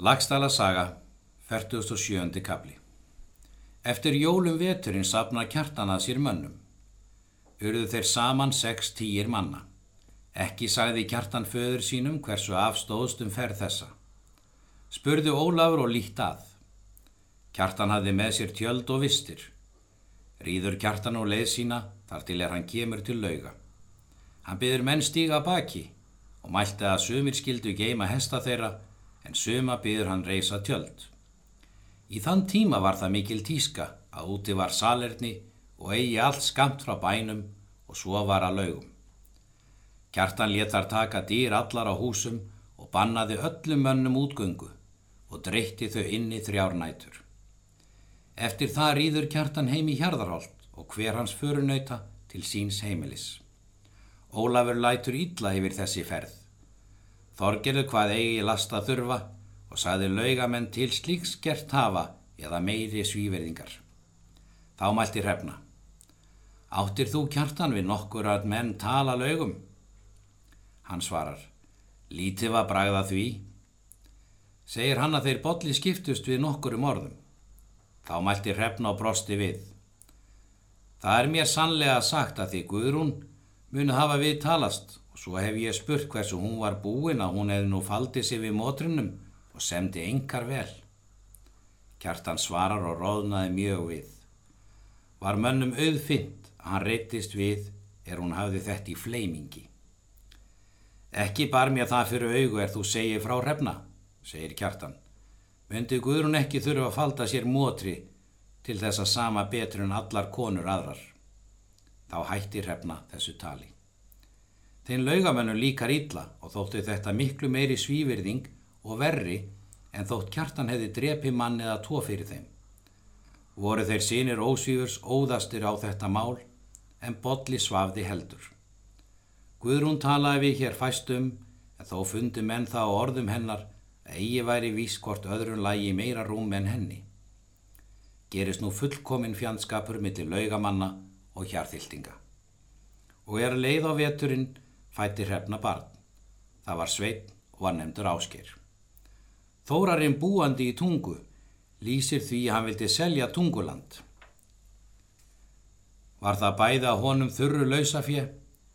Lagstæla saga, 47. kapli Eftir jólum veturinn sapna kjartan að sér mönnum. Urðu þeir saman sex tíir manna. Ekki sagði kjartan föður sínum hversu afstóðst um ferð þessa. Spurðu Ólafur og líkt að. Kjartan hafði með sér tjöld og vistir. Rýður kjartan og leið sína þar til er hann kemur til lauga. Hann byður menn stíga baki og mælti að sumir skildu geima hesta þeirra en suma byður hann reysa tjöld. Í þann tíma var það mikil tíska að úti var salerni og eigi allt skamt frá bænum og svo var að laugum. Kjartan letar taka dýr allar á húsum og bannaði öllum mönnum útgöngu og dreytti þau inni þrjárnætur. Eftir það rýður kjartan heim í hjarðarholt og hver hans förunauta til síns heimilis. Ólafur lætur ítla yfir þessi ferð. Þorgerðu hvað eigi lasta þurfa og saði laugamenn til slíks gert hafa eða meiri svíverðingar. Þá mælti hrefna. Áttir þú kjartan við nokkur að menn tala laugum? Hann svarar. Lítið var bragða því. Segir hann að þeir bolli skiptust við nokkur um orðum. Þá mælti hrefna og brosti við. Það er mér sannlega sagt að því Guðrún muni hafa við talast svo hef ég spurt hversu hún var búin að hún hefði nú faldið sér við mótrinnum og semdi engar vel. Kjartan svarar og róðnaði mjög við. Var mönnum auðfint að hann reytist við er hún hafði þetta í fleimingi. Ekki bar mér það fyrir augu er þú segið frá hrefna, segir Kjartan. Myndi Guðrún ekki þurfa að falda sér mótri til þess að sama betur en allar konur aðrar. Þá hætti hrefna þessu tali. Þein laugamennum líkar illa og þóttu þetta miklu meiri svívirðing og verri en þótt kjartan hefði drepi mann eða tvo fyrir þeim. Voru þeir sínir ósvífurs óðastir á þetta mál en bolli svafði heldur. Guðrún talaði við hér fæstum en þó fundi menn það á orðum hennar að eigi væri vískort öðrun lagi meira rúm en henni. Gerist nú fullkominn fjandskapur millir laugamanna og hjarþildinga. Og er leið á veturinn fætti hrefna barn. Það var sveit og var nefndur ásker. Þórarinn búandi í tungu lýsir því að hann vildi selja tunguland. Var það bæða honum þurru lausafjö,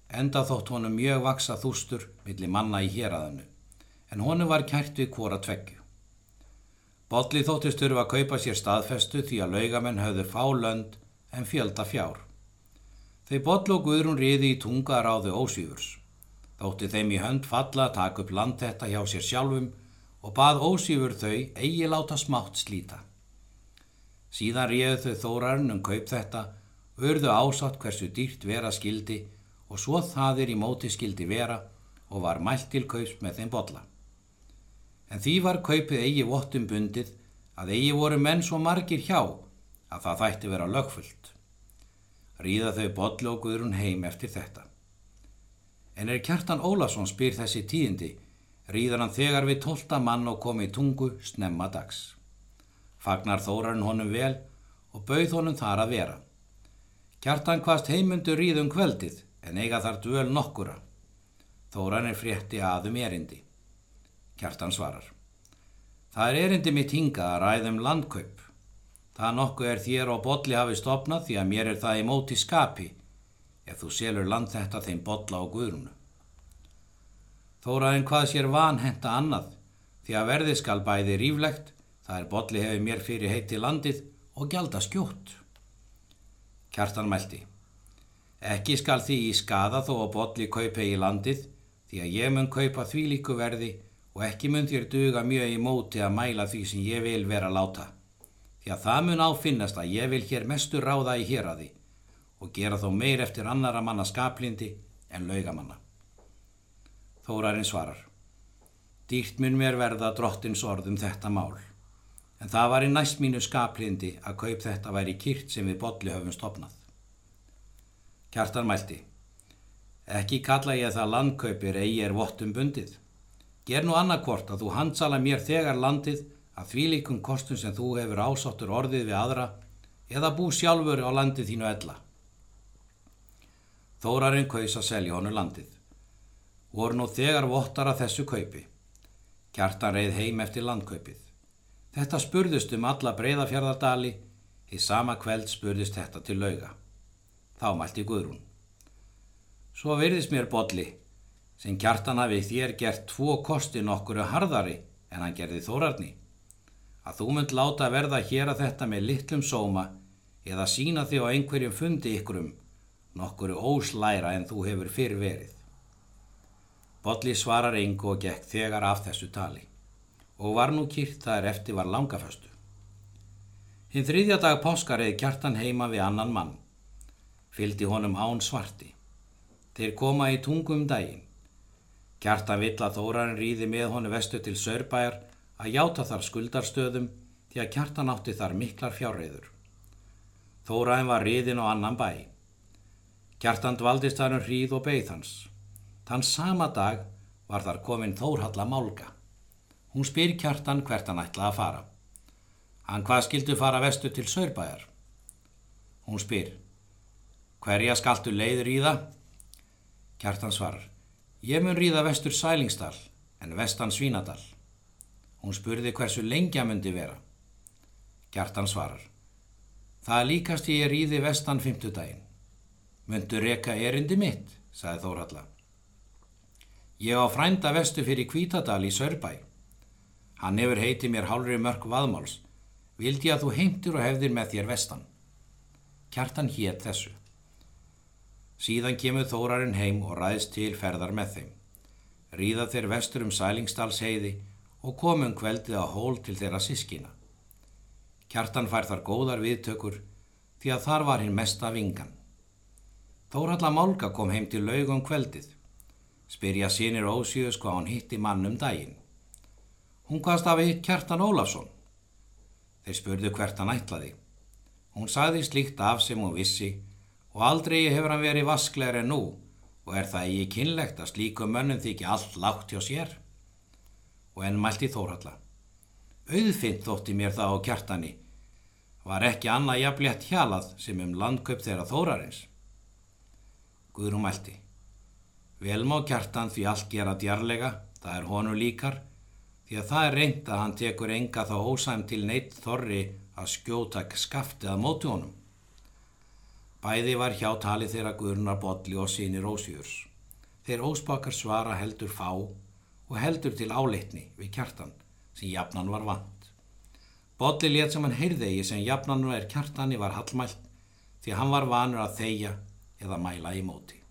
enda þótt honum mjög vaksa þústur millir manna í héræðinu, en honum var kært við hvora tveggju. Bolli þóttist þurfa að kaupa sér staðfestu því að laugamenn höfðu fá lönd en fjölda fjár. Þau boll og guðrún riði í tunga ráðu ósýfurs. Þótti þeim í hönd falla að taka upp land þetta hjá sér sjálfum og bað ósýfur þau eigi láta smátt slíta. Síðan réðu þau þórarinn um kaup þetta, urðu ásatt hversu dýrt vera skildi og svo þaðir í móti skildi vera og var mælt til kaups með þeim botla. En því var kaupið eigi vottum bundið að eigi voru menn svo margir hjá að það þætti vera lögfullt. Ríða þau og guðrun heim eftir þetta. En er kjartan Ólason spyr þessi tíðindi rýðar hann þegar við tólta mann og kom í tungu snemma dags. Fagnar þórarinn honum vel og bauð honum þar að vera. Kjartan hvast heimundu rýðum kveldið en eiga þar dvöl nokkura. Þórarinn frétti aðum erindi. Kjartan svarar. Það er erindi mitt hinga að ræðum landkaup. Það nokkuð er þér og bolli hafi stopnað því að mér er það í móti skapi ef þú selur land þetta þeim bolla og guðrunu. Þóraðin hvað sér vanhenta annað því að verði skal bæði ríflegt, það er bolli hefur mér fyrir heiti landið og gjalda skjótt. Kjartan mælti. Ekki skal því í skada þó að bolli kaupa í landið því að ég mun kaupa því líku verði og ekki mun þér duga mjög í móti að mæla því sem ég vil vera láta. Því að það mun áfinnast að ég vil hér mestu ráða í hér að því og gera þó meir eftir annara manna skaplindi en laugamanna. Þórarinn svarar. Dýrt mun mér verða drottins orðum þetta mál. En það var í næst mínu skaplindi að kaup þetta væri kýrt sem við bolli höfum stopnað. Kjartan mælti. Ekki kalla ég það landkaupir eigi er vottum bundið. Ger nú annarkvort að þú handsala mér þegar landið að því líkum kostum sem þú hefur ásáttur orðið við aðra eða bú sjálfur á landið þínu ella. Þórarinn kaus að selja honu landið voru nú þegar vottar að þessu kaupi. Kjartan reið heim eftir landkaupið. Þetta spurðust um alla breyðafjörðardali, í sama kveld spurðist þetta til lauga. Þá mælti Guðrún. Svo virðist mér bolli, sem kjartan hafi þér gert tvo kosti nokkuru harðari en hann gerði þórarni. Að þú mynd láta verða hér að þetta með litlum sóma eða sína þig á einhverjum fundi ykkurum nokkuru óslæra en þú hefur fyrr verið. Bolli svarar engu og gekk þegar af þessu tali og var nú kýrt þar eftir var langaföstu. Hinn þriðja dag páskareið kjartan heima við annan mann. Fyldi honum án svarti. Þeir koma í tungum daginn. Kjartan vill að Þórarinn ríði með honu vestu til Sörbæjar að játa þar skuldarstöðum því að kjartan átti þar miklar fjárreiður. Þórarinn var ríðin á annan bæ. Kjartan dvaldist þar um hríð og beigð hans. Þann sama dag var þar komin Þórhalla Málga. Hún spyr kjartan hvert hann ætla að fara. Hann hvað skildu fara vestu til Sörbæjar? Hún spyr, hverja skaltu leiður í það? Kjartan svarar, ég mun ríða vestur Sælingsdal en vestan Svínadal. Hún spurði hversu lengja myndi vera. Kjartan svarar, það líkast ég ríði vestan fymtudaginn. Myndu reka erindi mitt, sagði Þórhalla. Ég á frænda vestu fyrir Kvítadal í Sörbæ. Hann hefur heitið mér hálfri mörg vaðmáls. Vildi að þú heimtir og hefðir með þér vestan. Kjartan hétt þessu. Síðan kemur Þórarinn heim og ræðst til ferðar með þeim. Ríða þeir vestur um Sælingsdals heiði og komum kveldið á hól til þeirra sískina. Kjartan fær þar góðar viðtökur því að þar var hinn mesta vingan. Þóralla Málga kom heim til laugum kveldið. Spyrja sínir ósjöðus hvað hann hitti mann um daginn. Hún hvaðst af hitt Kjartan Ólafsson. Þeir spurðu hvert hann ætlaði. Hún sagði slíkt af sem hún vissi og aldrei hefur hann verið vasklegar en nú og er það ekki kynlegt að slíku mönnum þykja allt lágt hjá sér. Og enn mælti Þórhalla. Auðfint þótti mér það á kjartani. Var ekki annað jafnlegt hjalað sem um landköp þeirra Þórarins. Guðrum mælti. Vel má kjartan því allt gera djarlega, það er honu líkar því að það er reynd að hann tekur enga þá ósæm til neitt þorri að skjóta skaftið að móti honum. Bæði var hjá tali þeirra Guðrunar Bodli og sínir Ósjurs. Þeir óspakar svara heldur fá og heldur til áleitni við kjartan sem jafnan var vant. Bodli let sem hann heyrðegi sem jafnan er kjartani var hallmælt því hann var vanur að þeia eða mæla í móti.